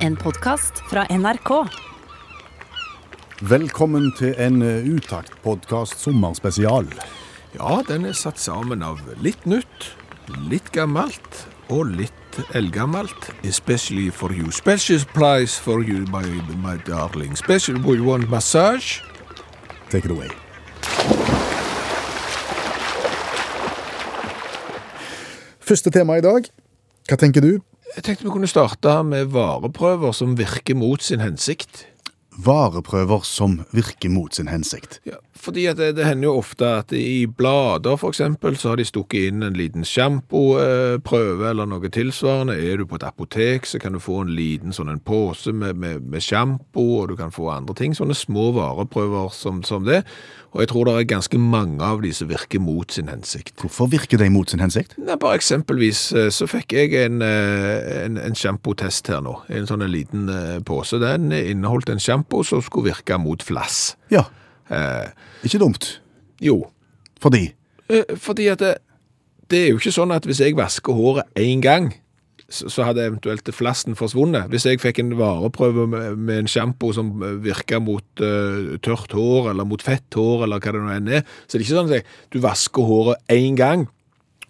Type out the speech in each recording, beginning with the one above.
En podkast fra NRK. Velkommen til en eh, Utakt-podkast sommerspesial. Ja, den er satt sammen av litt nytt, litt gammelt og litt eldgammelt. Especially for you. Special price for you, my, my darling. Special, we want massage. Take it away. Første tema i dag. Hva tenker du? Jeg tenkte vi kunne starte med vareprøver som virker mot sin hensikt. Vareprøver som virker mot sin hensikt. Ja, fordi at det, det hender jo ofte at i blader for eksempel, så har de stukket inn en liten sjampoprøve eller noe tilsvarende. Er du på et apotek, så kan du få en liten sånn en pose med, med, med sjampo, og du kan få andre ting. Sånne små vareprøver som, som det. Og jeg tror det er ganske mange av de som virker mot sin hensikt. Hvorfor virker de mot sin hensikt? Nei, bare eksempelvis eh, så fikk jeg en, eh, en, en sjampotest her nå. En sånn en liten eh, pose. Den inneholdt en sjampo som skulle virke mot flass. Ja, Eh, ikke dumt. jo, Fordi Eh, Fordi at det, det er jo ikke sånn at hvis jeg vasker håret én gang, så, hadde eventuelt flassen forsvunnet. Hvis jeg fikk en vareprøve med, med en sjampo som virka mot uh, tørt hår, eller mot fett hår, eller hva det nå enn er, så det er ikke sånn at du vasker håret én gang,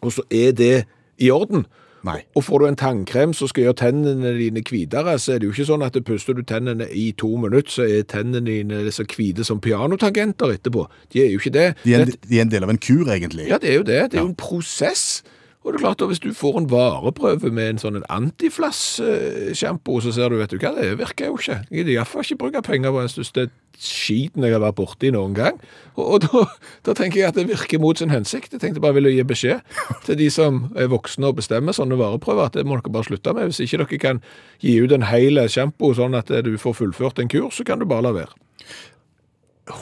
og så er det i orden. Nei. Og får du en tannkrem som skal gjøre tennene dine hvitere, så er det jo ikke sånn at du puster du tennene i to minutter, så er tennene dine så hvite som pianotangenter etterpå. De er jo ikke det. de er, en, de er en del av en kur, egentlig. ja, det er jo det. Det er jo en prosess. Og det er klart at Hvis du får en vareprøve med en sånn antiflass-sjampo, så ser du vet du hva, det virker jo ikke. Jeg gidder iallfall ikke bruke penger på den største skiten jeg har vært borti noen gang. Og, og da, da tenker jeg at det virker mot sin hensikt. Jeg tenkte bare ville gi beskjed til de som er voksne og bestemmer sånne vareprøver, at det må dere bare slutte med. Hvis ikke dere kan gi ut en hel sjampo sånn at du får fullført en kur, så kan du bare la være.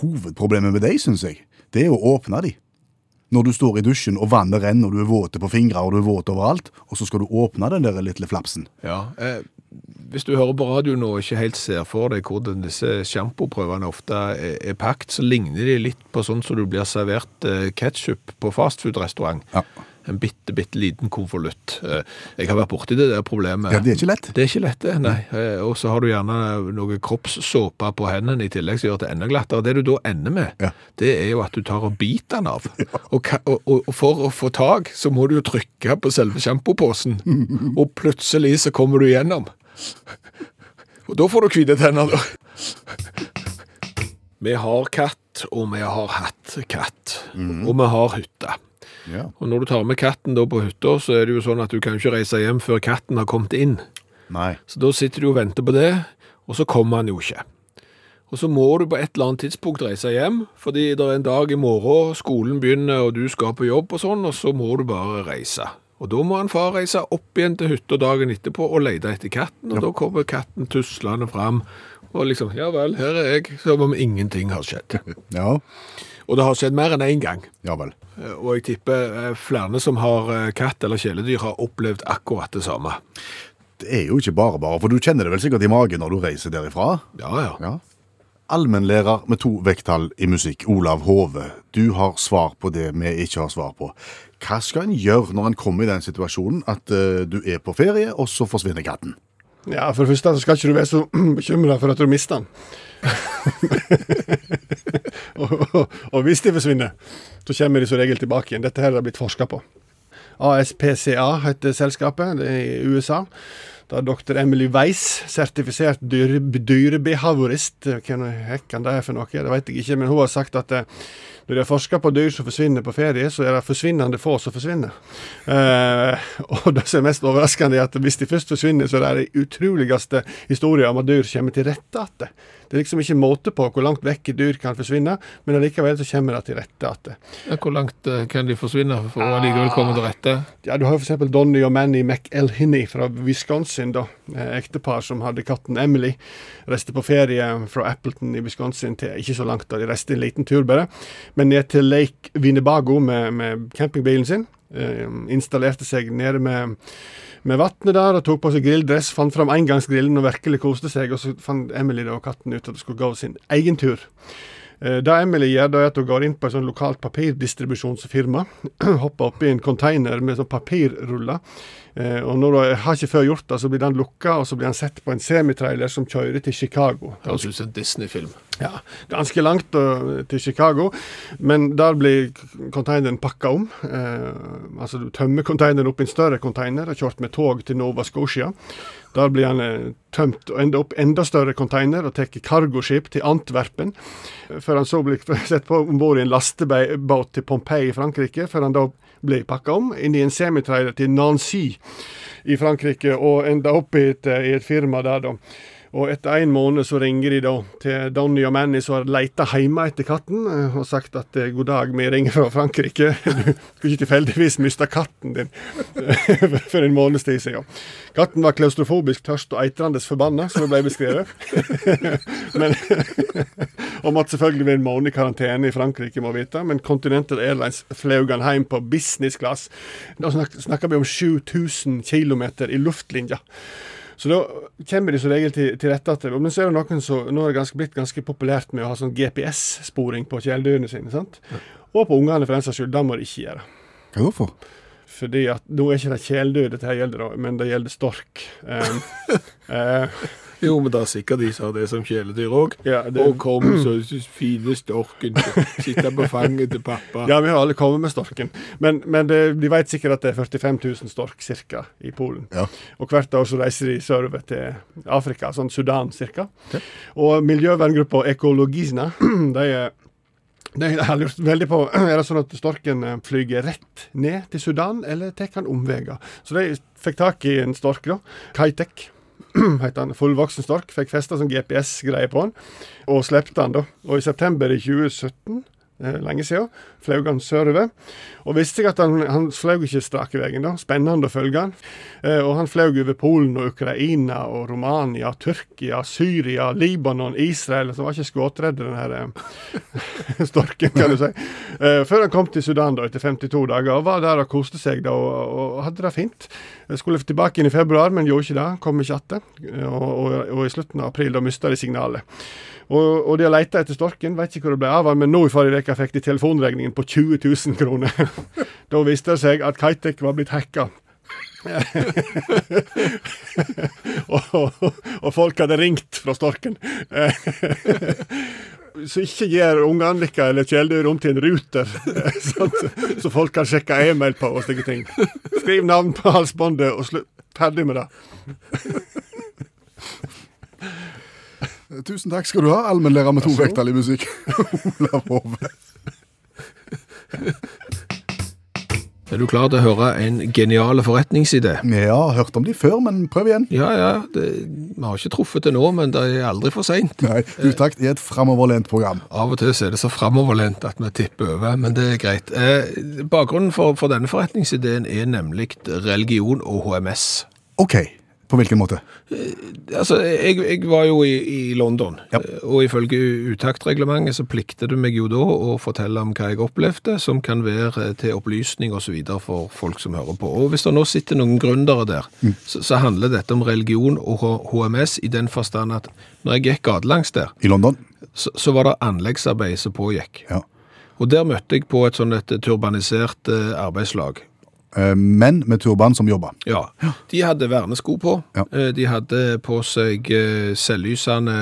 Hovedproblemet med deg, syns jeg, det er å åpne de. Når du står i dusjen og vannet renner og du er våte på fingre og du er våt overalt, og så skal du åpne den der lille flapsen. Ja, eh, Hvis du hører på radioen og ikke helt ser for deg hvordan disse sjampoprøvene ofte er, er pakt, så ligner de litt på sånn som du blir servert eh, ketchup på fastfood-restaurant. Ja. En bitte, bitte liten konvolutt. Eh, jeg har vært borti det der problemet. Ja, det er ikke lett. Det er ikke lett, det, nei. Eh, Og så har du gjerne noe kroppssåpe på hendene i tillegg som gjør det enda glattere. Det du da ender med, Ja. det er jo at du tar og biter den av. Og, og, og og for å få tak, så må du jo trykke på selve sjampoposen. Og plutselig så kommer du igjennom. Og da får du hvite tenner, da. Vi har katt, og vi har hatt katt. Og vi har hytte. Ja. Og når du tar med katten da på hytta, så er det jo sånn at du kan ikke reise hjem før katten har kommet inn. Nei. Så da sitter du og venter på det, og så kommer han jo ikke. Og så må du på et eller annet tidspunkt reise hjem, fordi det er en dag i morgen, skolen begynner, og du skal på jobb og sånn, og så må du bare reise. Og da må han far reise opp igjen til hytta dagen etterpå og lete etter katten, og da kommer katten tuslende fram, og liksom, ja vel, her er jeg, som om ingenting har skjedd. Ja. Og det har skjedd mer enn en gang. Ja vel. Eh, Og jeg tipper eh, flere som har eh, katt eller kjæledyr har opplevd akkurat det samme. Det er jo ikke bare bare, for du kjenner det vel sikkert i magen når du reiser derifra? Ja, ja. Ja. Allmennlærer med to vekttall i musikk, Olav Hove. Du har svar på det vi ikke har svar på. Hva skal en gjøre når en kommer i den situasjonen at uh, du er på ferie, og så forsvinner katten? Ja, For det første så skal ikke du være så bekymra for at du mister den. og, og, og hvis de forsvinner, så kommer de som regel tilbake igjen. Dette her har blitt forska på. ASPCA heter selskapet, det er i USA. Da dr. Emily Weiss, sertifisert dyre, dyrebehaviorist Hva hekken det er for noe, det vet jeg ikke, men hun har sagt at eh, når de har forska på dyr som forsvinner på ferie, så er det forsvinnende få som forsvinner. Eh, og det som er mest overraskende, er at hvis de først forsvinner, så er det de utroligste historier om at dyr kommer til rette igjen. Det er liksom ikke måte på hvor langt vekk dyr kan forsvinne, men allikevel så kommer det til rette igjen. Ja, Hvor langt eh, kan de forsvinne for å likevel komme til rette? Ja, du har jo f.eks. Donny og Manny McElhinney fra Wisconsin, da. Eh, Ektepar som hadde katten Emily. Reiste på ferie fra Appleton i Wisconsin til ikke så langt, da de reiste en liten tur bare. Men ned til Lake Winnebago med, med campingbilen sin. Eh, installerte seg nede med, med vannet der og tok på seg grilldress. Fant fram engangsgrillen og virkelig koste seg. Og så fant Emily da katten ut at det skulle gå sin egen tur. Eh, Det Emily gjør, er at hun går inn på et sånn lokalt papirdistribusjonsfirma. Hopper oppi en container med sånn papirruller. Eh, Og når hun har ikke før gjort det, så blir den lukka, og så blir han sett på en semitrailer som kjører til Chicago. Høres ut som en Disney-film. Ja, ganske langt til Chicago, men der blir konteineren pakka om. Eh, altså Du tømmer konteineren opp i en større konteiner og kjørt med tog til Nova Scotia. Der blir han eh, tømt og ender opp enda større konteiner og tar cargoskip til Antwerpen. Før han så blir sett på om bord i en lastebåt til Pompeii i Frankrike, før han da blir pakka om inn i en semitrailer til Nancy i Frankrike, og enda opp i et, eh, i et firma der, da. Og etter en måned så ringer de da til Donny og Manny som har leita hjemme etter katten, eh, og sagt at eh, god dag, vi ringer fra Frankrike. Du skulle ikke tilfeldigvis miste katten din for en måneds tid siden. Katten var klaustrofobisk, tørst og eitrende forbanna, som det ble beskrevet. men, og måtte selvfølgelig være en måned i karantene i Frankrike, må vite. Men Continental Airlines fløy han hjem på business class. Da snakker vi om 7000 km i luftlinja. Så da kommer de som regel til, til rette at Men så er det noen som nå er det ganske, blitt ganske populært med å ha sånn GPS-sporing på kjæledyrene sine. sant? Og på ungene, for den saks skyld. Det må de ikke gjøre. Hva da for? Fordi at nå er ikke det kjæledyr dette her gjelder, da, men det gjelder stork. Um, uh, Jo, men det er sikkert de som har det som kjæledyr òg. ja, det, Og kom så fine storken. Sitte på fanget til pappa. ja, vi har alle kommet med storken. Men, men det, de vet sikkert at det er 45 000 stork cirka i Polen. Ja. Og hvert år så reiser de sørover til Afrika, sånn Sudan cirka. Og miljøverngruppa Ekologizna, de er de har lurt veldig på Er det sånn at storken eh, flyger rett ned til Sudan, eller tar han omveier? Så de fikk tak i en stork, da. Kitek heter han. Fullvoksen stork. Fikk festa sånn GPS-greie på han, og slepte han, da. Og i september i 2017 eh, lenge siden, fløy han sørover. Og visste ikke at han, han fløy ikke strake veien, da. Spennende å følge han. Eh, og han fløy over Polen og Ukraina og Romania, Tyrkia, Syria, Libanon, Israel. Så var ikke skuddredd, den her eh, storken, kan du si. Eh, før han kom til Sudan da, etter 52 dager, og var der og koste seg da, og, og hadde det fint. Jeg skulle tilbake inn i februar, men gjorde ikke det. Kom ikke tilbake. Og, og, og i slutten av april da mista de signalet. Og, og de har leita etter storken, vet ikke hvor det ble av men nå i forrige uke fikk de telefonregningen på 20 000 kroner. da viste det seg at Kaitek var blitt hacka. og, og, og folk hadde ringt fra storken. Så ikke gjør ungene deres eller kjæledyr om til en ruter, så folk kan sjekke e-mail på og slike ting. Skriv navn på halsbåndet og slutt. Ferdig med det. Tusen takk skal du ha, allmennlærer med to vekttall i musikk. Olav Hove. Er du klar til å høre en genial forretningsidé? Ja, hørt om de før, men prøv igjen. Ja, ja. Det, vi har ikke truffet det nå, men det er aldri for seint. Nei, Utakt er et framoverlent program. Av og til så er det så framoverlent at vi tipper over, men det er greit. Eh, bakgrunnen for, for denne forretningsideen er nemlig religion og HMS. OK, på hvilken måte? Altså, jeg, jeg var jo i, i London, Ja. eh, og ifølge utaktreglementet så plikter du meg jo da å fortelle om hva jeg opplevde, som kan være til opplysning videre for folk som hører på. Og hvis det nå sitter noen gründere der, så, så handler dette om religion og HMS i den forstand at når jeg gikk gatelangs der, I London? så, så var det anleggsarbeid som pågikk. Ja. Og der møtte jeg på et sånn et turbanisert eh, arbeidslag. Eh, Menn med turban som jobba. Ja, de hadde vernesko på. Ja. Eh, De hadde på seg eh, selvlysende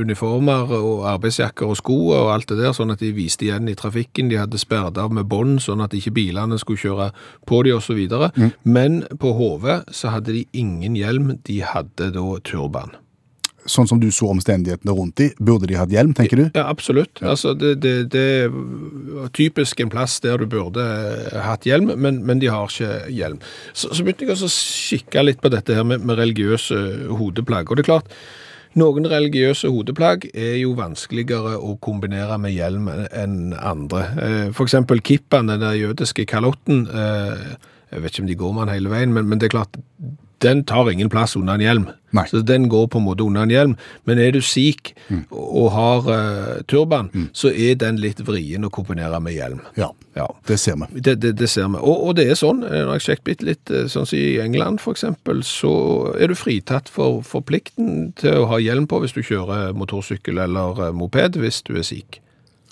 uniformer og arbeidsjakker og sko og alt det der, sånn at de viste igjen i trafikken. De hadde sperret av med bånd, sånn at ikke bilene skulle kjøre på de så videre. Men på hodet så hadde de ingen hjelm, de hadde da turban. Sånn som du så omstendighetene rundt de, burde de hatt hjelm, tenker du? Ja, absolutt. Altså, det, det, det er typisk en plass der du burde eh, hatt hjelm, men, men de har ikke hjelm. Så, så begynte jeg å kikke litt på dette her med, med religiøse hodeplagg. Og det er klart, noen religiøse hodeplagg er jo vanskeligere å kombinere med hjelm enn andre. F.eks. For eksempel kippaen, den der jødiske kalotten, eh, jeg vet ikke om de går med den hele veien, men, men det er klart, den tar ingen plass under en hjelm. Nei. Så den går på en måte under en hjelm. Men er du sikh og har uh, turban, så er den litt vrien å kombinere med hjelm. Ja, Ja. det ser vi. Det, det, det ser vi. Og, og det er sånn, eh, når jeg sjekket bitte litt, eh, sånn som i England eksempel, så er du fritatt for, for plikten til å ha hjelm på hvis du kjører motorsykkel eller moped hvis du er sikh.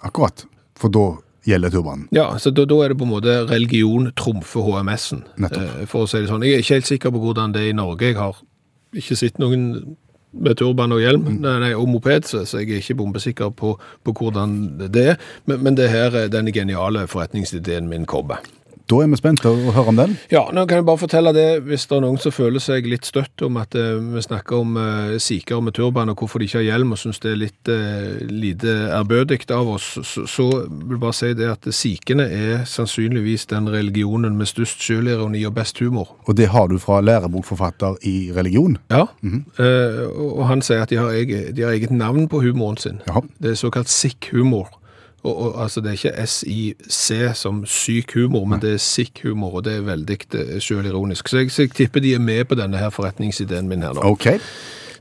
Akkurat. For da gjelder turbanen. Ja, så da, da er det på en måte religion trumfer HMS-en, eh, for å si det sånn. Jeg er ikke helt sikker på hvordan det er i Norge. Jeg har ikke sett noen med turban og hjelm nei, nei, og moped, så, jeg er ikke bombesikker på, på hvordan det er. Men, men det er her er denne geniale forretningsideen min kommer. Da er vi spent å høre om den. Ja, nå kan jeg bare fortelle det, hvis det er noen som føler seg litt støtt om at eh, vi snakker om eh, sikere med turban og hvorfor de ikke har hjelm, og synes det er litt eh, lite ærbødig av oss, så, så vil jeg bare si det at sikene er sannsynligvis den religionen med størst sjølironi og best humor. Og det har du fra lærebokforfatter i religion. Ja, eh, og han sier at de har, eget, de har eget navn på humoren sin. Ja. Det er såkalt sikh humor. Og, og, altså det er ikke S-I-C som syk humor, men det er sikk humor, og det er veldig sjølironisk. selvironisk. Så så jeg tipper de er med på denne her forretningsideen min her nå. OK.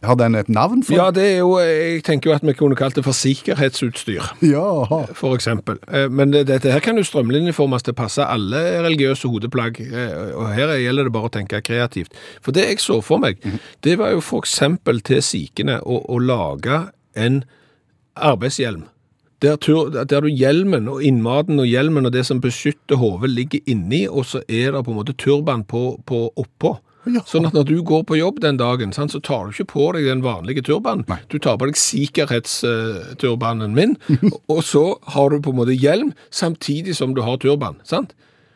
Har den et navn? For? Ja, det er jo, jeg tenker jo at vi kunne kalt det for sikkerhetsutstyr, Ja. for eksempel. Eh, Men dette her kan jo strømlinjeformes til å passe alle religiøse hodeplagg, eh, og her gjelder det bare å tenke kreativt. For det jeg så for meg, det var jo for eksempel til sikene å, å lage en arbeidshjelm. Der, tur, der du hjelmen og innmaten og hjelmen og det som beskytter hodet ligger inni, og så er det på en måte turban på, på oppå. Ja. Sånn at når du går på jobb den dagen, sant, så tar du ikke på deg den vanlige turbanen. Nei. Du tar på deg sikkerhetsturbanen min, og så har du på en måte hjelm samtidig som du har turban. sant?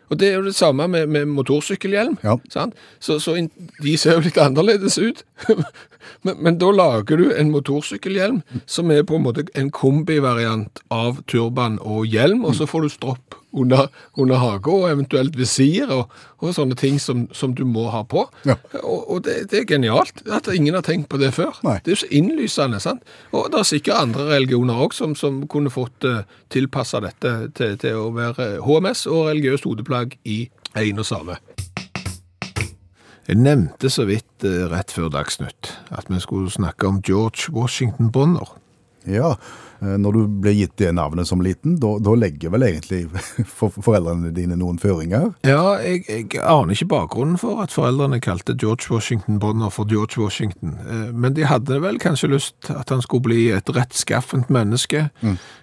Og det er jo det samme med, med motorsykkelhjelm. Ja. sant? Så, så in- de ser jo litt annerledes ut. men, men da lager du en motorsykkelhjelm som er på en måte en kombivariant av turban og hjelm, og så får du stropp under, under hage og eventuelt visir og, og sånne ting som, som du må ha på. Ja. Og, og det, det er genialt at ingen har tenkt på det før. Nei. Det er så innlysende, sant? Og det er sikkert andre religioner også som, som kunne fått uh, tilpassa dette til, til å være HMS og religiøst hodeplagg i én og samme. Jeg nevnte så vidt eh, rett før Dagsnytt at vi skulle snakke om George Washington Bonner. Ja, eh, når du ble gitt det navnet som liten, da legger vel egentlig for foreldrene dine noen føringer? Ja, jeg, jeg aner ikke bakgrunnen for at foreldrene kalte George Washington Bonner for George Washington, Eh, men de hadde vel kanskje lyst at han skulle bli et rettskaffent menneske,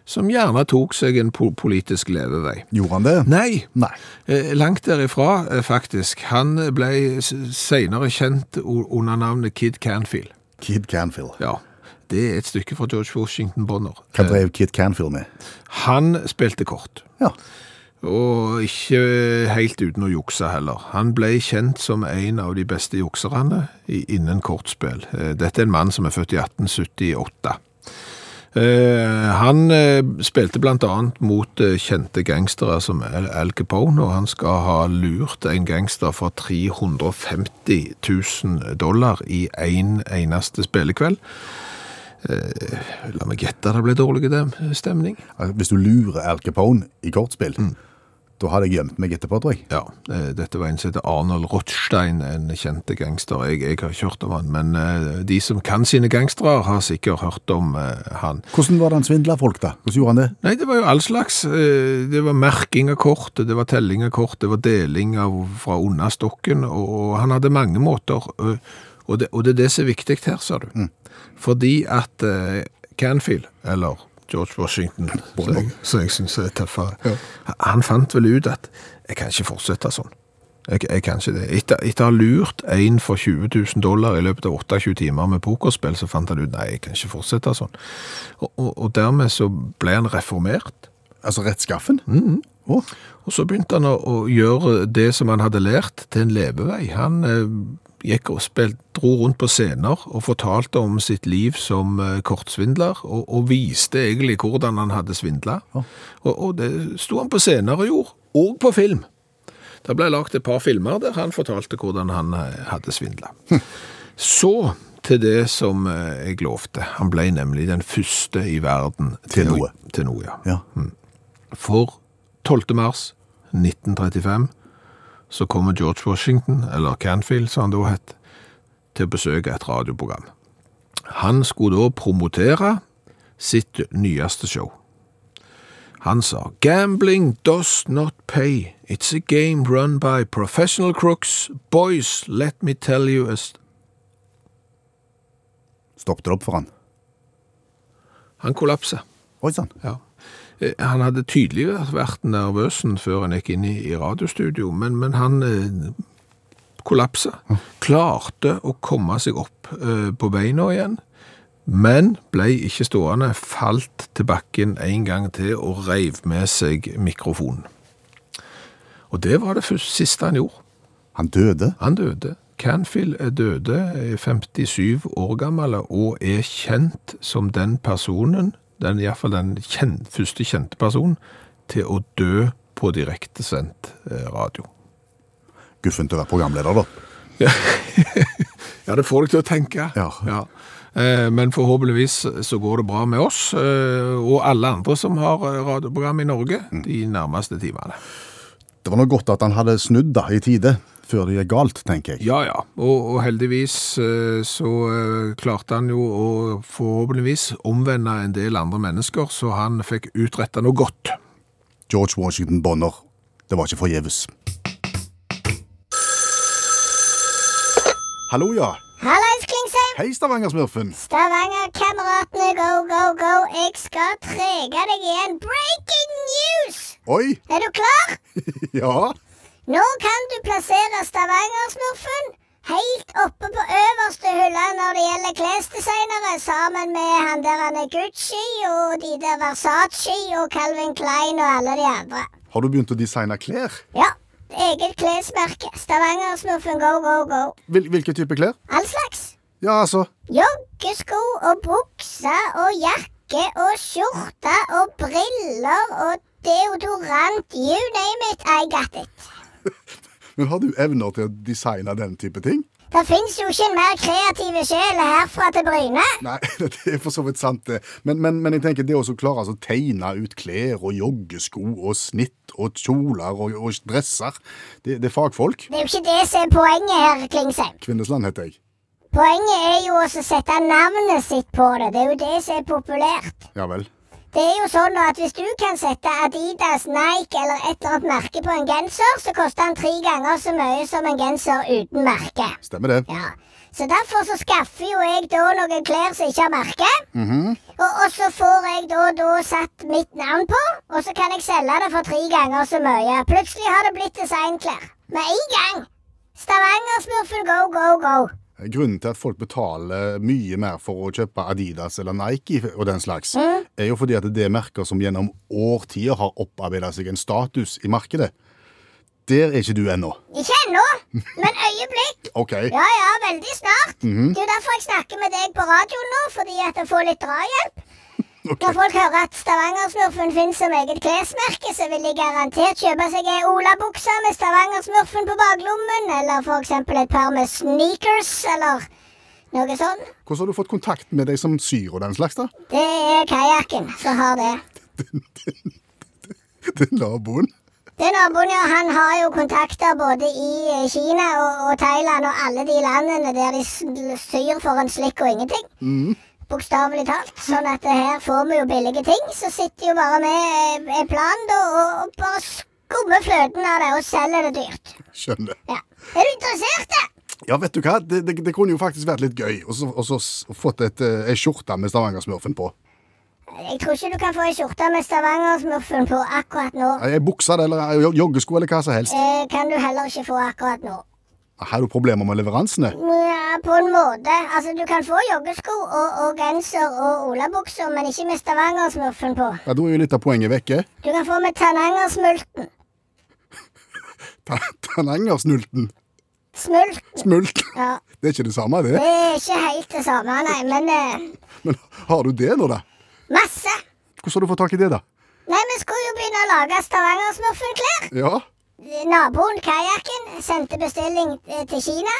som gjerne tok seg en po politisk levevei. Gjorde han det? Nei, Nei. Eh, Langt derifra, eh, faktisk. Han ble seinere kjent under navnet Kid Canfield. Kid Canfield. Ja, det er et stykke fra George Washington Bonner. Hva drev Kit Canfield med? Han spilte kort, Ja. og ikke helt uten å jukse heller. Han ble kjent som en av de beste jukserne innen kortspill. Eh, Dette er en mann som er født i 1878. Eh, han eh, spilte annet mot kjente gangstere som Al Capone, og han skal ha lurt en gangster for 350 000 dollar i en eneste spillekveld. Eh, la meg gjette, det ble dårlig stemning. Altså, Hvis du lurer Al Capone i kortspill, da hadde jeg gjemt meg etterpå, tror jeg. Ja, eh, dette var en som heter Arnold Rothstein, en kjente gangster. Jeg, jeg har ikke hørt om han, men eh, de som kan sine gangstere har sikkert hørt om eh, han. Hvordan var det han svindla folk, da? Hvordan gjorde han det? Nei, det var jo all slags. eh, Det var merking av kort, det var telling av kort, det var deling av fra understokken, og han hadde mange måter. Og det, og det er det som er viktig her, sa du. Fordi at uh, Canfield, eller George Washington, som jeg, synes er tøffere, han fant vel ut at jeg kan ikke fortsette sånn. Jeg, jeg kan ikke det. Etter, etter å ha lurt en for 20 000 dollar i løpet av 28 timer med pokerspill, så fant han ut nei, jeg kan ikke fortsette sånn. Og, og, og dermed så ble han reformert. Altså rettskaffen? Å, Og så begynte han å, å gjøre det som han hadde lært, til en levevei. Han eh, gikk og spilt, dro rundt på scener og fortalte om sitt liv som eh, kortsvindler, og, og viste egentlig hvordan han hadde svindla. Og, og det sto han på scener og gjorde, og på film. Det ble lagt et par filmer der han fortalte hvordan han eh, hadde svindla. Så til det som eh, jeg lovte. Han ble nemlig den første i verden Til til noe. Til noe, ja. ja. For 12. mars 1935 så kommer George Washington, eller Canfield som han da het, til å besøke et radioprogram. Han skulle da promotere sitt nyeste show. Han sa «Gambling does not pay. It's a game run by professional crooks. Boys, let me tell you a st Stoppet det opp for han? Han kollapsa. Oi sann. Ja. Eh, Han hadde tydelig vært nervøs før han gikk inn i, i radiostudio, men, men han eh, kollapsa. Klarte å komme seg opp eh, på beina igjen, men ble ikke stående, falt til bakken en gang til og reiv med seg mikrofonen. Og det var det første, siste han gjorde. Han døde. Han døde. Canfield er døde, er 57 år gammel, og er kjent som den personen, den, i hvert fall den kjent, første kjente personen, til å dø på direktesendt eh, radio. Guffen til å være programleder, da. Ja, det får deg til å tenke. Ja. ja. Men forhåpentligvis så går det bra med oss, eh, og alle andre som har eh, radioprogram i Norge, de nærmeste timene. Det var noe godt at han hadde snudd da i tide, før det gikk galt, tenker jeg. Ja, ja. Og, og heldigvis eh, så eh, klarte han jo å forhåpentligvis omvende en del andre mennesker, så han fikk utretta noe godt. George Washington Bonner. Det var ikke forgjeves. Hallo, ja. Hallais, Klingsheim! Hei, Stavanger-smurfen. Stavanger-kameratene, go, go, go. Jeg skal trege deg igjen. Breaking news! Oi! Er du klar? Ja. Nå kan du plassere Stavanger-smurfen helt oppe på øverste hylle når det gjelder klesdesignere, sammen med han der han er Gucci og de der Versace og Calvin Klein og alle de andre. Har du begynt å designe klær? Ja, eget klesmerke. Stavanger-smurfen, go, go, go. Hvil hvilke type klær? All slags. Ja, altså. Joggesko og bukser og jakke og skjorte og briller og deodorant. You name it, I got it. Men har du evner til å designe den type ting? Det fins jo ikke en mer kreative sjel herfra til Bryne. Nei, det er for så vidt sant, det. Men, men, men jeg tenker det å klare å tegne ut klær og joggesko og snitt og kjoler og, og dresser, det, det er fagfolk. Det er jo ikke det som er poenget her, Klingsheim. Kvinnesland heter jeg. Poenget er jo å sette navnet sitt på det. Det er jo det som er populært. Ja vel. Det er jo sånn at Hvis du kan sette Adidas, Nike eller et eller annet merke på en genser, så koster den tre ganger så mye som en genser uten merke. Stemmer det. Ja, Så derfor så skaffer jo jeg da noen klær som ikke har merke. og, og så får jeg da, da satt mitt navn på, og så kan jeg selge det for tre ganger så mye. Plutselig har det blitt designklær. Med en gang! Stavanger-smurfen, go, go, go. Grunnen til at folk betaler mye mer for å kjøpe Adidas eller Nike og den slags, er jo fordi at det er merker som gjennom årtier har opparbeidet seg en status i markedet. Der er ikke du ennå. Ikke ennå, men øyeblikk. OK. Ja, ja, veldig snart. Det er jo derfor jeg snakker med deg på radioen nå, fordi at jeg får litt drahjelp. Når folk hører at Stavanger-smurfen finnes som eget klesmerke, så vil de garantert kjøpe seg ei olabukse med Stavangersmurfen på baklommen, eller eksempel et par med sneakers, eller noe sånt. Hvordan har du fått kontakt med de som syr og den slags, da? Det er kajakken som har det. Det er naboen. Det naboen, ja, han har jo kontakter både i Kina og, og Thailand og alle de landene der de syr for en slikk og ingenting. Bokstavelig talt. Sånn at eh, her får vi jo billige ting. Så sitter jo bare med eh, en plan da, og, bare skummer fløten av det og selger det dyrt. Skjønner. Ja. Er du interessert? Ja, vet du hva? Det, det, det kunne jo faktisk vært litt gøy å så- å så s- fått et, eh, ei skjorte med Stavanger-smurfen på. Jeg tror ikke du kan få ei skjorte med Stavanger-smurfen på akkurat nå. Ei bukse eller joggesko eller hva som helst. Eh, kan du heller ikke få akkurat nå. Har du problemer med leveransene? Ja, på en måte. Altså, Du kan få joggesko og, og genser og olabukser, men ikke med Stavanger-smurfen på. Ja, Da er jo litt av poenget vekke. Du kan få med tanangersmulten. Ta- Tanangersnulten. Smult. Smult. Ja. Det er ikke det samme, det. Det er ikke helt det samme, nei, men eh, Men har du det nå, da? masse. Hvordan har du fått tak i det, da? Nei, vi skulle jo begynne å lage Stavanger-smurfen-klær. Ja, Naboen, kajakken, sendte bestilling eh, til Kina.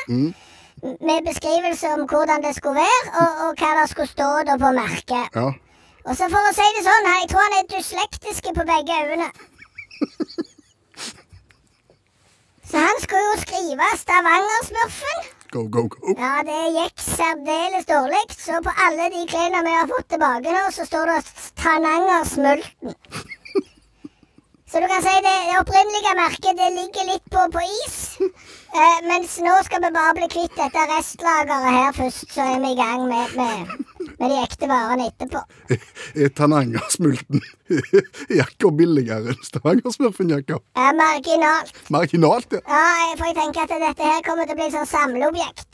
Med beskrivelse om hvordan det skulle være, og, og hva det skulle stå da på merket. ja. Og så for å si det sånn, jeg tror han er dyslektiske på begge øynene. Så han skulle jo skrive Stavanger-smurfen. Go, go, go. Ja, det gikk særdeles dårlig. Så på alle de klærne vi har fått tilbake nå, så står det Tananger-smulten. Så du kan si det, det opprinnelige merket det ligger litt på, på is. Eh, mens nå skal vi bare bli kvitt dette restlageret her først, så er vi i gang med, med, med de ekte varene etterpå. Er Tananger-smulten jakka billigere enn Stavanger-smurfen-jakka? Eh, marginalt. Marginalt, ja. Ja, for jeg tenker at dette her kommer til å bli sånn samleobjekt.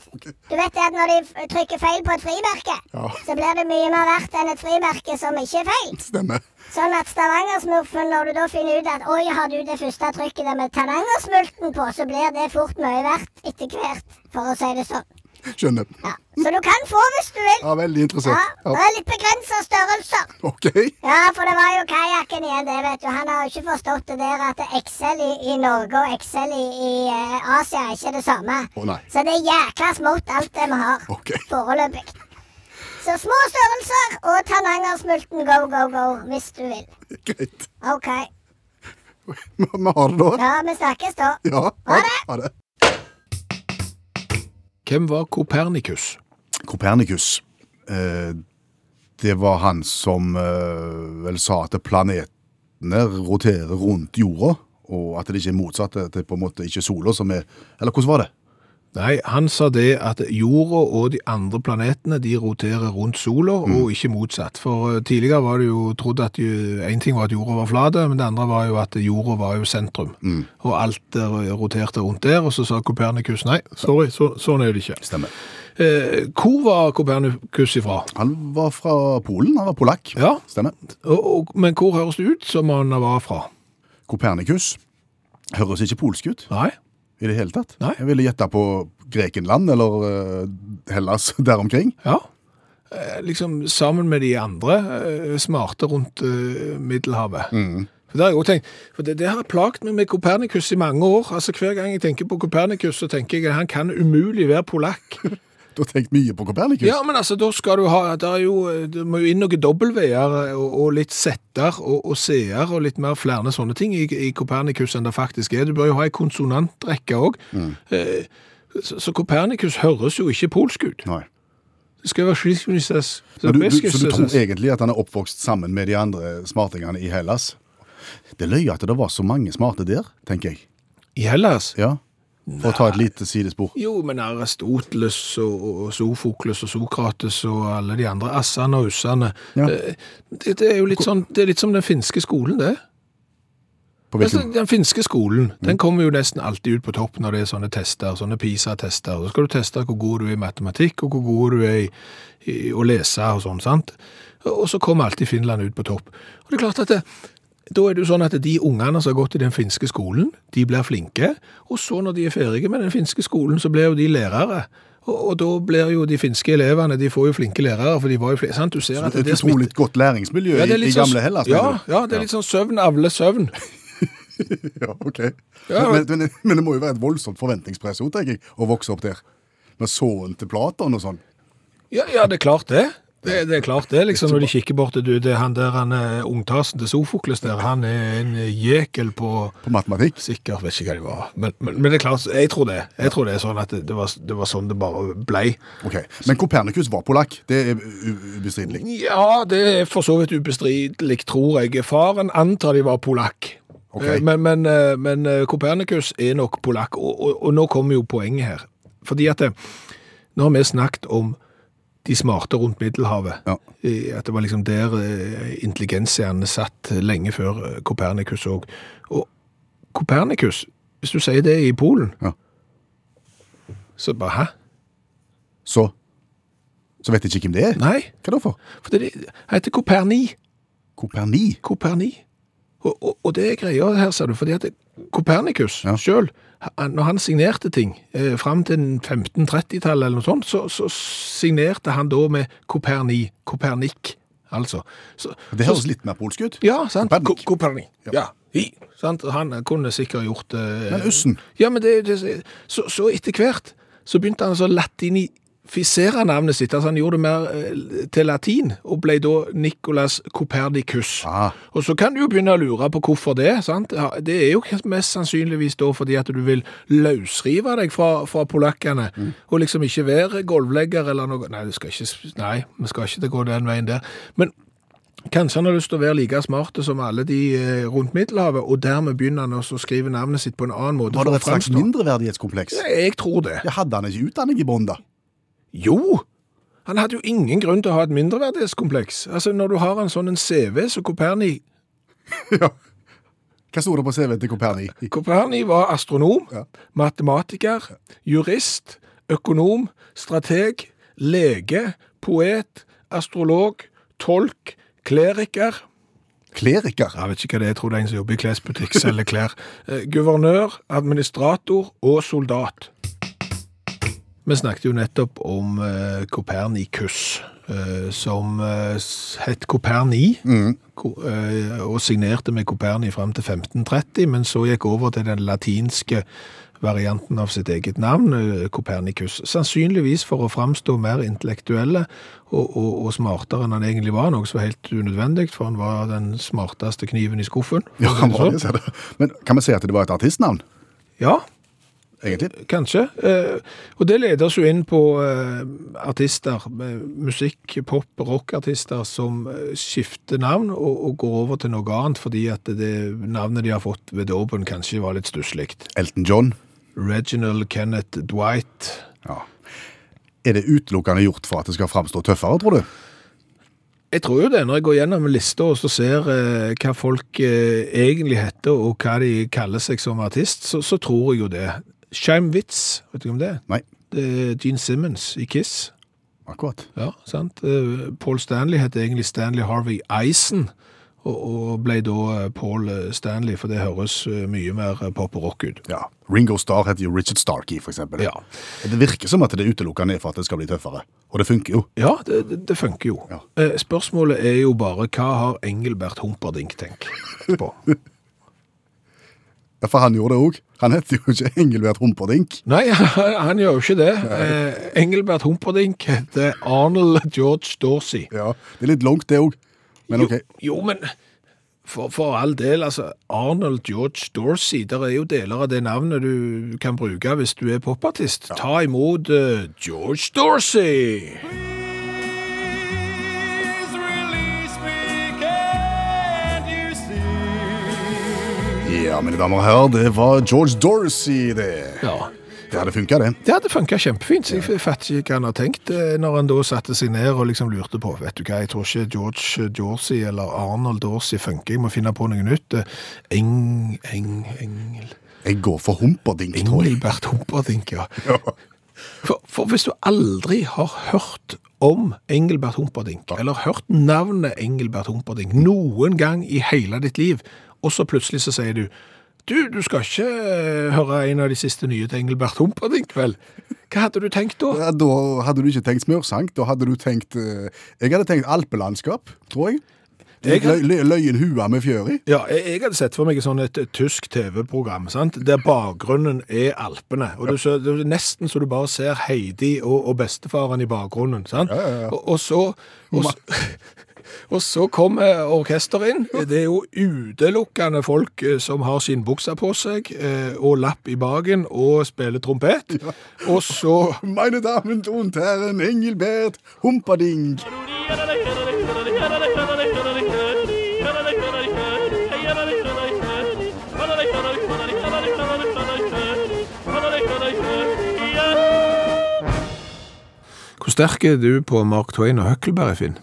Du vet det at når de trykker feil på et frimerke, Ja. så blir det mye mer verdt enn et frimerke som ikke er feil. Stemmer. Sånn at Stavanger-smurfen, når du da finner ut at oi, har du det første trykket der med Tananger-smulten på, så blir det fort mye verdt etter hvert, for å si det sånn. Skjønner. Ja. Så du kan få hvis du vil. Ja, veldig Ja, det Ja. er litt begrensa størrelser. OK. Ja, for det var jo kajakken igjen, det, vet du. Han har jo ikke forstått det der at XL i, i Norge og XL i, i uh, Asia er ikke det samme. Å, nei. Så det er jækla smått alt det vi har. Ok. Foreløpig. Så små størrelser og Tananger-smulten go, go, go, hvis du vil. Greit. OK. Vi vi har det da. Ja, vi snakkes da. Ja. Ha det. Ha det. Hvem var Kopernikus? Kopernikus. Eh, det var han som eh, vel sa at planetene roterer rundt jorda, og at det ikke er motsatt, at det på en måte ikke er sola som er Eller hvordan var det? Nei, han sa det at jorda og de andre planetene de roterer rundt sola, og ikke motsatt. For eh, tidligere var det jo trodd at én en ting var at jorda var flat, men det andre var jo at jorda var jo sentrum. Og alt eh, roterte rundt der, og så sa Kopernikus nei, sorry, så, sånn er det ikke. Stemmer. Eh, hvor var Kopernikus ifra? Han var fra Polen, han var polakk. Ja, Stemmer. og, og, men hvor høres det ut som han var fra? Kopernikus høres ikke polsk ut Nei, i det hele tatt. Nei. Jeg ville gjette på Grekenland eller uh, Hellas der omkring. ja. Eh, liksom sammen med de andre eh, smarte rundt eh, Middelhavet. For det har jeg også tenkt, for det, det har plaget meg med Kopernikus i mange år. Altså Hver gang jeg tenker på Kopernikus, så tenker jeg at han kan umulig være polakk. Har tenkt mye på Kopernikus. Ja, men altså, da skal du ha Det, er jo, det må jo inn noen dobbeltveer og, og litt setter og, og seer og litt mer flere sånne ting i, i Kopernikus enn det faktisk er. Du bør jo ha ei konsonantrekke òg. Eh, så, så Kopernikus høres jo ikke polsk ut. Nei. Det skal være skilsmisses. Så du, du, så du tror egentlig at han er oppvokst sammen med de andre smartingene i Hellas? Det er løye at det var så mange smarte der, tenker jeg. I Hellas? Ja. For å ta et lite sidespor. Jo, men Aristoteles og, og Sofokles og Sokrates og alle de andre assene og ussene Ja. eh, det, det er jo litt sånn Det er litt som den finske skolen, det. Altså, den finske skolen den kommer jo nesten alltid ut på topp når det er sånne tester, sånne PISA-tester. Så skal du teste hvor god du er i matematikk, og hvor god du er i, i å lese og sånn, sant? Og så kommer alltid Finland ut på topp. Og det er klart at det, da er det jo sånn at de ungene som har gått i den finske skolen, de blir flinke, og så når de er ferdige med den finske skolen, så blir jo de lærere. Og, og da blir jo de finske elevene, de får jo flinke lærere, for de var jo flinke. sant? Du ser at et det smitter- utrolig godt læringsmiljø Ja, er i, i sånn- gamle Hellas. Ja, ja, det er litt sånn søvn avle søvn. Ja, ok. Ja, men, men, men det må jo være et voldsomt forventningspress også, tenker jeg, å vokse opp der. Med sønnen til Platon og sånn. Ja, ja, det er klart det. Det, det er klart det, liksom, når de kikker bort du, det er han der, han er ungtasen til Sofokles der, han er en jekel på På matematikk. Sikkert, vet ikke hva det var. Men, men, men det er klart, jeg tror det. Jeg tror det er sånn at det, det, var, det var sånn det bare blei. Ok, Men Kopernikus var polakk. Det er ubestridelig. Ja, det er for så vidt ubestridelig, tror jeg. Faren antar de var polakk. Ok. Eh, Men, men, eh, men eh, Kopernikus er nok polakk, og, og, og nå kommer jo poenget her. Fordi at nå har vi snakket om de smarte rundt Middelhavet. Ja. At det var liksom der intelligensierne satt lenge før eh, Kopernikus òg. Og Kopernikus, hvis du sier det i Polen, Ja. så bare hæ? Så Så vet jeg ikke hvem det er. Nei, Hva da for? for det det heter Koperni. Koperni. Koperni. Og, og, og det er greia her, ser du, fordi at Kopernikus Ja. han- når han signerte ting eh, frem til 1530-tallet eller noe sånt, så, så signerte han da med Koperni, Kopernik, altså. Så, Det høres litt mer polsk ut. Ja, sant? Kopernik. Ko- Koperni. Ja. I, sant? Han kunne sikkert gjort det. Men ussen. Ja, men det, det så, så etter hvert så begynte han å å latinifisere navnet sitt. Altså han gjorde det mer eh, til latin, og ble da Nicolas Copernicus. Ah. Og så kan du jo begynne å lure på hvorfor det. sant? Det er jo mest sannsynligvis da fordi at du vil løsrive deg fra, fra polakkene, og liksom ikke være gulvlegger eller noe. Nei, ikke, nei, vi skal ikke gå den veien der. Men Kanskje han har lyst til å være like smarte som alle de eh, rundt Middelhavet, og dermed begynner han også å skrive navnet sitt på en annen måte. Var det et slags mindreverdighetskompleks? Jeg tror det. Jeg hadde han ikke utdanning i bånn, da? Jo! Han hadde jo ingen grunn til å ha et mindreverdighetskompleks. Altså, når du har en sånn en CV som Koperni... ja. Hva sto det på CV til Koperni? Koperni var astronom, Ja. matematiker, jurist, økonom, strateg, lege, poet, astrolog, tolk, kleriker. Kleriker. Jeg vet ikke hva det er, jeg tror det er en som jobber i klesbutikk, selger klær. Eh, Guvernør, administrator og soldat. Vi snakket jo nettopp om eh, Kopernikus, eh, som eh, het Koperni, ko, eh, og signerte med Koperni frem til 1530, men så gikk over til den latinske varianten av sitt eget navn, eh, Kopernikus. Sannsynligvis for å framstå mer intellektuelle og, og, og smartere enn han egentlig var, noe som var helt unødvendig, for han var den smarteste kniven i skuffen. Ja, han det var sånn. det, ser du. Men kan vi si at det var et artistnavn, Ja, egentlig? Kanskje. Eh, og det leder oss jo inn på eh, artister, eh, musikk, pop, rockartister som skifter navn og går over til noe annet fordi at det navnet de har fått ved dåpen kanskje var litt stusslig. Elton John. Reginald Kenneth Dwight. Ja. Er det utelukkende gjort for at det skal framstå tøffere, tror du? Jeg tror jo det, når jeg går gjennom lista og så ser eh, hva folk eh, egentlig heter og hva de kaller seg som artist, så, så tror jeg jo det. Witz, vet du om det? Nei. Det er Gene Simmons i Kiss. Akkurat. Ja, sant. Eh, Paul Stanley het egentlig Stanley Harvey Eisen, og, ble da eh, Paul Stanley, for det høres eh, mye mer pop og rock ut. Ja. Ringo Starr heter jo Richard Starkey, for eksempel. Ja. Det virker som at det utelukkende er for at det skal bli tøffere. Og det funker jo. Ja, det, det, funker jo. Ja. Spørsmålet er jo bare, hva har Engelbert Humperdinck tenkt på? Ja, For han gjorde det òg. Han heter jo ikke Engelbert Humperdinck. Nei, han, han gjør jo ikke det. Eh, Engelbert Humperdinck heter Arnold George Dorsey. Ja. Det er litt langt, det òg. Men OK. Jo, jo men for, for all del, altså, Arnold George Dorsey, der er jo deler av det navnet du kan bruke hvis du er popartist. Ta imot uh, George Dorsey! Ja, mine damer og herrer, det var George Dorsey, det. Ja, Det hadde funka, det. det hadde funket kjempefint. så Jeg fatter ikke hva han har tenkt eh, når han da satte seg ned og liksom lurte på, vet du hva, jeg tror ikke George Dorsey eller Arnold Dorsey funker, jeg må finne på noe nytt. Eh, Eng, eng, engel... Jeg går for Humperdinck, tror jeg. Engelbert Humperdinck, ja. For, for hvis du aldri har hørt om Engelbert Humperdinck, eller hørt navnet Engelbert Humperdinck noen gang i hele ditt liv, og så plutselig så sier du du, du skal ikke eh, høre en av de siste nye til Engelbert Humperdinck, vel? Hva hadde du tenkt da? Ja, Da hadde du ikke tenkt smørsang, da hadde du tenkt eh, Jeg hadde tenkt alpelandskap, tror jeg. Jeg Løy, løy, løyen hua med fjør i. Ja, jeg, jeg hadde sett for meg sånn et, et tysk TV-program, sant? der bakgrunnen er Alpene. Og du, så, det er nesten så du bare ser Heidi og, og bestefaren i bakgrunnen. Sant? Og, og, så, og, så, og så kommer orkesteret inn. Det er jo utelukkende folk eh, som har skinnbuksa på seg, eh, og lapp i bagen, og spiller trompet. Og så Meine Damen und Herren, Engelbert Humperdinck. Hvor sterk er du på Mark Twain og Huckleberry, Finn?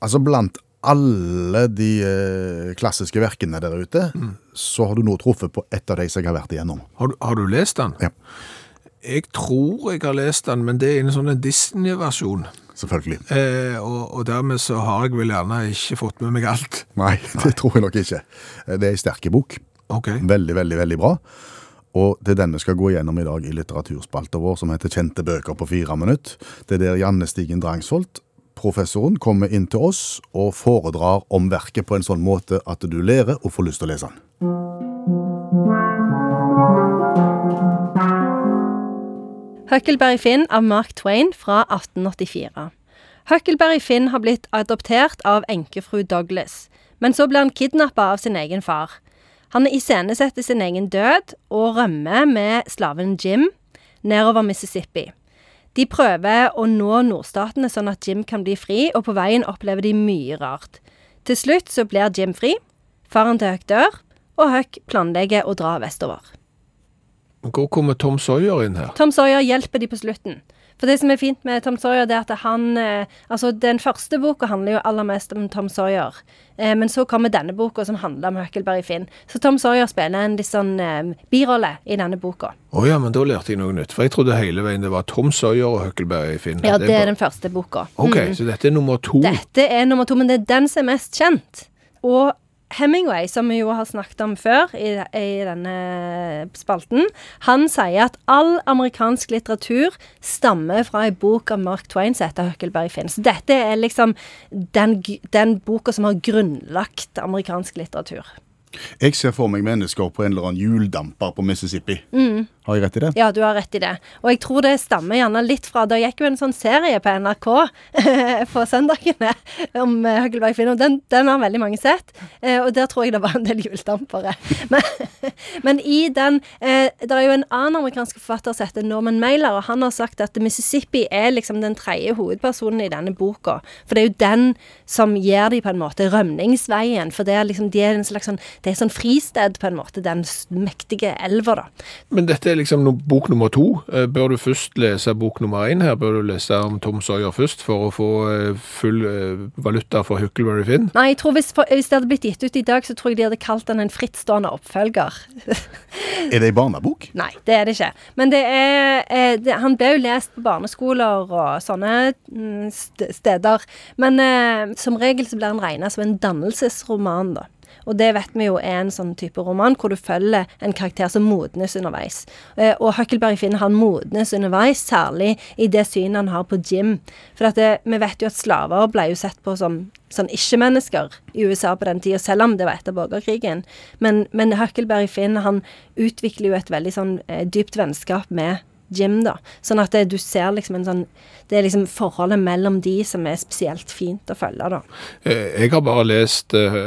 Altså, blant alle de eh, klassiske verkene der ute, så har du nå truffet på ett av de som jeg har vært igjennom. Har du, har du lest den? Ja. Jeg tror jeg har lest den, men det er en sånn Disney-versjon. Selvfølgelig. Eh, og, og dermed så har jeg vel gjerne ikke fått med meg alt. Nei, det tror jeg nok ikke. Eh, Det er en sterk bok. Okay. Veldig, veldig, veldig bra. Og det er den vi skal gå gjennom i dag i litteraturspalta vår, som heter Kjente bøker på fire minutter. Det er der Janne Stigen Drangsholt, professoren, kommer inn til oss og foredrar om verket på en sånn måte at du lærer og får lyst til å lese den. Huckleberry Finn av Mark Twain fra 1884. Huckleberry Finn har blitt adoptert av enkefru Douglas, men så blir han kidnappa av sin egen far. Han iscenesetter sin egen død og rømmer med slaven Jim nedover Mississippi. De prøver å nå nordstatene sånn at Jim kan bli fri, og på veien opplever de mye rart. Til slutt så blir Jim fri, faren til Huck dør, og Huck planlegger å dra vestover. Hvor kommer Tom Sawyer inn her? Tom Sawyer hjelper de på slutten. For det som er fint med Tom Sawyer, det er at han eh, Altså, den første boka handler jo aller mest om Tom Sawyer. Eh, men så kommer denne boka som handler om Huckleberry Finn. Så Tom Sawyer spiller en litt sånn eh, birolle i denne boka. Å ja, men da lærte jeg noe nytt. For jeg trodde hele veien det var Tom Sawyer og Huckleberry Finn. Ja, det er bare- den første boka. Ok, Mm. så dette er nummer to. Dette er nummer to, men det er den som er mest kjent. Og Hemingway, som vi jo har snakket om før i, i denne spalten, han sier at all amerikansk litteratur stammer fra en bok av Mark Twain som heter Huckleberry Finn. Så dette er liksom den, den boka som har grunnlagt amerikansk litteratur. Jeg ser for meg mennesker på en eller annen hjuldamper på Mississippi. Mm. Har jeg rett i det? Ja, du har rett i det. Og jeg tror det stammer gjerne litt fra Det gikk jo en sånn serie på NRK på søndagene om Huggelberg-Finn, og den, den har veldig mange sett. Eh, og der tror jeg det var en del hjuldampere. Men, men i den eh, Det er jo en annen amerikansk forfatter som heter Norman Mailer, og han har sagt at Mississippi er liksom den tredje hovedpersonen i denne boka. For det er jo den som gir de på en måte rømningsveien. For det er liksom, de er en slags sånn Det er sånn fristed, på en måte, den mektige elva, da. Men dette er liksom no bok nummer to. Eh, Bør du først lese bok nummer én her? Bør du lese om Tom Sawyer først for å få eh, full eh, valuta for Huckleberry Finn? Nei, jeg tror hvis, for, hvis det hadde blitt gitt ut i dag, så tror jeg de hadde kalt den en frittstående oppfølger. Er det ei barnebok? Nei, det er det ikke. Men det er eh, det, Han ble jo lest på barneskoler og sånne mm, steder. Men eh, som regel så blir han regna som en dannelsesroman, da. Og det vet vi jo er en sånn type roman hvor du følger en karakter som modnes underveis. Eh, og Huckleberry Finn han modnes underveis, særlig i det synet han har på Jim. For det, vi vet jo at slaver ble jo sett på som sånn ikke-mennesker i USA på den tida, selv om det var etter borgerkrigen. Men, men Huckleberry Finn han utvikler jo et veldig sånn eh, dypt vennskap med Jim, da. Sånn at det, du ser liksom en sånn Det er liksom forholdet mellom de som er spesielt fint å følge, da. Eh, Jeg har bare lest uh,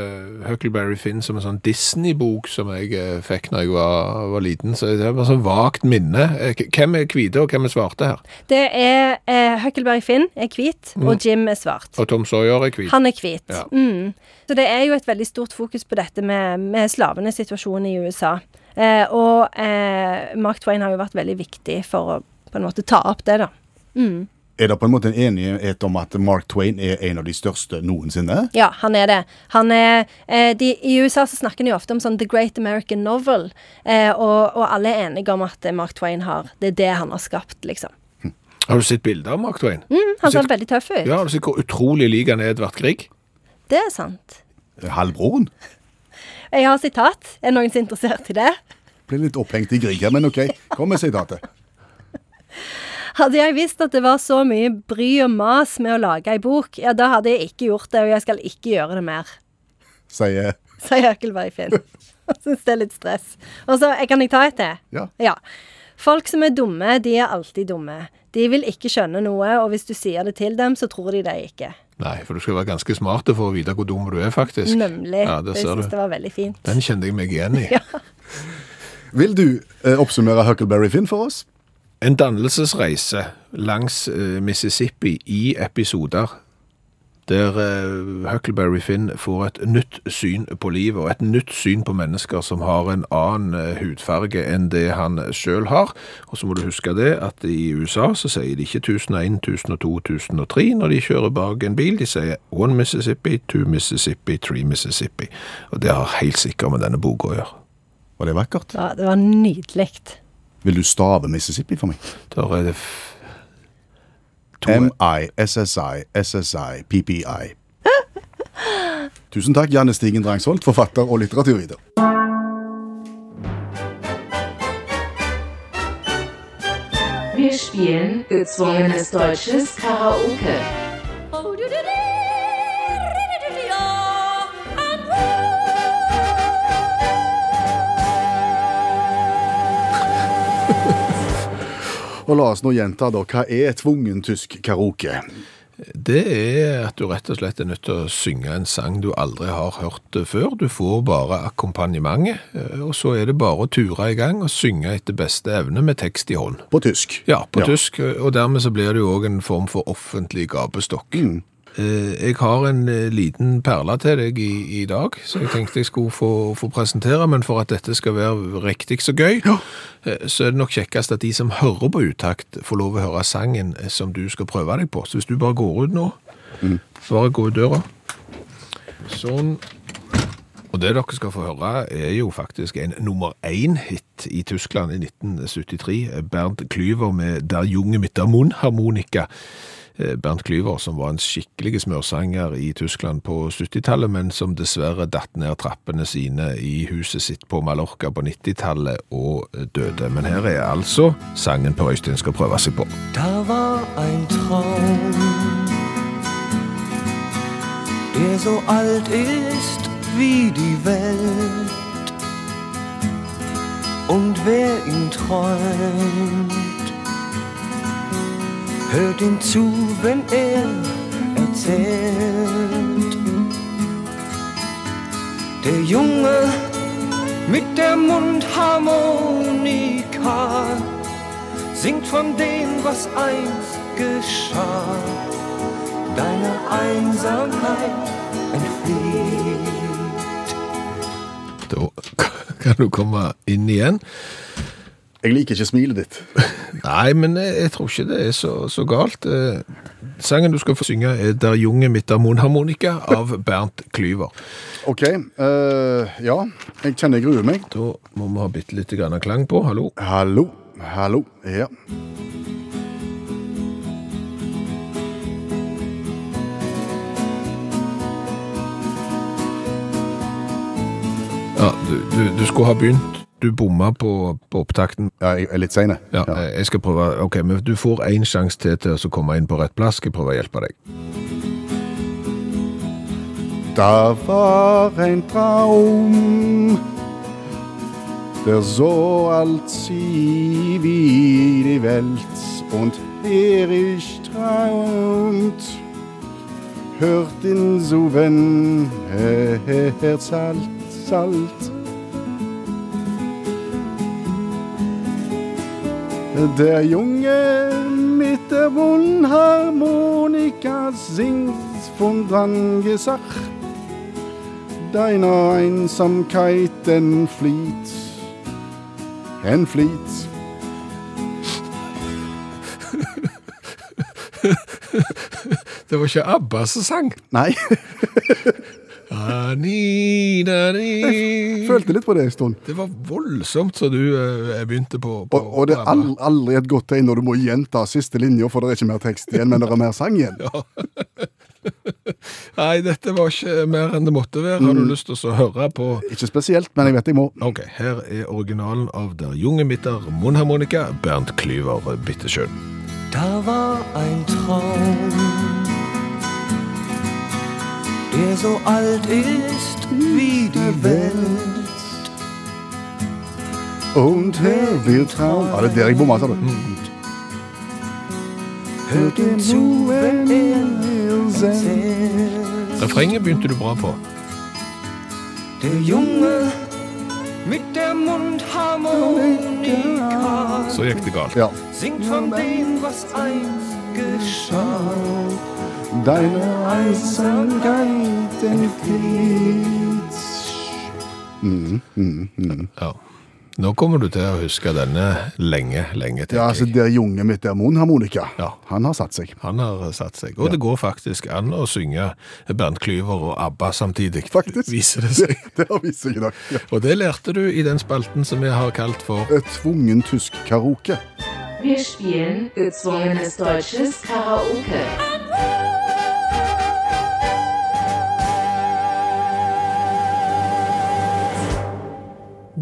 Huckleberry Finn som en sånn Disney-bok som jeg uh, fikk når jeg var, var liten, så det var sånn vagt minne. Hvem er hvite, og hvem er svarte her? Det er uh, Huckleberry Finn er hvit, og Jim er svart. Og Tom Sawyer er hvit. Han er hvit. Ja. Mm. Så det er jo et veldig stort fokus på dette med, med slavenes situasjon i USA. Eh, og eh, Mark Twain har jo vært veldig viktig for å på en måte ta opp det, da. Mm. Er det på en måte en enighet om at Mark Twain er en av de største noensinne? Ja, han er det. Han er, eh, de, I USA så snakker de ofte om sånn The Great American Novel, eh, og, og alle er enige om at Mark Twain har Det er det han har skapt, liksom. Har du sett bilder av Mark Twain? Mm, han ser veldig tøff ut. Ja, har du sett hvor utrolig lik han er Edvard Grieg? Det er sant. Halvbroren? Jeg har sitat. Er noen som er interessert i det? Ble litt opphengt i Grieg her, men OK. Kom med sitatet. Hadde jeg visst at det var så mye bry og mas med å lage ei bok, ja, da hadde jeg ikke gjort det, og jeg skal ikke gjøre det mer. Sier Sier Økelberg Finn. Syns det er litt stress. Og så kan jeg ta et til? Ja. Ja. Folk som er dumme, de er alltid dumme. De vil ikke skjønne noe, og hvis du sier det til dem, så tror de deg ikke. Nei, for du skal være ganske smart for å vite hvor dum du er, faktisk. Nemlig. Ja, det jeg syns det var veldig fint. Den kjente jeg meg igjen i. Vil du eh, oppsummere Huckleberry Finn for oss? En dannelsesreise langs eh, Mississippi i episoder der eh, Huckleberry Finn får et nytt syn på livet og et nytt syn på mennesker som har en annen eh, hudfarge enn det han sjøl har. Og så må du huske det at i USA så sier de ikke 1001, 1002, 1003 når de kjører bak en bil. De sier one Mississippi, two Mississippi, three Mississippi. Og det har helt sikkert med denne boka å gjøre. Var det vakkert? Ja, det var nydelig. Vil du stave Mississippi for meg? Der er det to M-I-S-S-I, S-S-I, P-P-I. Tusen takk, Janne Stigen Drangsholt, forfatter og litteraturviter. Wir spielen gezwungenes deutsches Karaoke. Og la oss nå gjenta da, hva er tvungen tysk karaoke? Det er at du rett og slett er nødt til å synge en sang du aldri har hørt før. Du får bare akkompagnementet, eh, og så er det bare å ture i gang og synge etter beste evne med tekst i hånd. På tysk. Ja, på tysk, og dermed så blir det jo òg en form for offentlig gapestokk. Eh, Jeg har en eh, liten perle til deg i, i dag, som jeg tenkte jeg skulle få, få presentere, men for at dette skal være riktig så gøy, ja. så er det nok kjekkest at de som hører på utakt, får lov å høre sangen eh, som du skal prøve deg på. Så hvis du bare går ut nå, bare gå ut døra. Sånn. Og det dere skal få høre er jo faktisk en nummer én-hit i Tyskland i 1973. Bernt Klyver med Der junge mit munn Mundharmonika. Eh, Bernt Klyver, som var en skikkelig smørsanger i Tyskland på 70-tallet, men som dessverre datt ned trappene sine i huset sitt på Mallorca på 90-tallet og eh, døde. Men her er altså sangen Per Øystein skal prøve seg på. Da var ein Traum, der so alt ist wie die Welt. Und wer ihn träumt, hört ihm zu, wenn er erzählt. Der Junge mit der Mundharmonika singt von dem, was einst geschah. Deine Einsamkeit entflieht. Da kan du komme inn igjen. Jeg liker ikke smilet ditt. Nei, men jeg, tror ikke det er så, så galt. Eh, Sangen du skal få synge er Der junge mitt er monharmonika' av Bernt Klyver. OK. Uh, ja, jeg kjenner jeg gruer meg. Da må vi ha bitte litt grann klang på. Hallo. Hallo. Hallo. Ja. Ja, du, du, du skulle ha begynt. Du bomma på, på opptakten. ja jeg er litt sein. Ja, eh, Jeg skal prøve. Ok, men Du får én sjanse til til å komme inn på rett plass. Skal jeg prøve å hjelpe deg. Da war ein Traum, der so alt sie wie die Welt und ich traumt, hört den Suven Herz alt, salt. Der Junge mit der Mundharmonika singt von Drangesach. deiner Einsamkeit en entflieht. Det var ikke ABBA som sang. Nei, Nani. følte litt på det en stund. Det var voldsomt så du eh, begynte på, på Og, og det er på aldri et godt tegn når du må gjenta siste linja, for det er ikke mer tekst igjen, men det er mer sang igjen. Nei, dette var ikke mer enn det måtte være. Har Mm. du lyst til å høre på Ikke spesielt, men jeg vet jeg må. Ok, her er originalen av Der junge mitter Mundharmonika, Bernt Klyver, bitteschön. Da var ein Traum, der so alt ist wie die Welt. Und her wir trauen er jeg bomma, sa du. Hört ihm zu, wenn er erzählt. Refrenget begynte du bra på. Der Junge mit der Mundharmonika Så gikk det galt. Ja. singt von dem, was einst geschah. Deine Einsamkeit entflieht. Mm, mm, mm. Ja. Nå kommer du til å huske denne lenge, lenge til. Ja, altså Der junge mitt der monharmonika. Ja. han har satt seg. Han har satt seg. Og det går faktisk an å synge Bernt Klyver og ABBA samtidig. Faktisk. Viser det seg. Det, det har vist seg i dag. Ja. Og det lærte du i den spalten som vi har kalt for Et Tvungen tysk karaoke. Wir spielen gezwungenes deutsches Karaoke.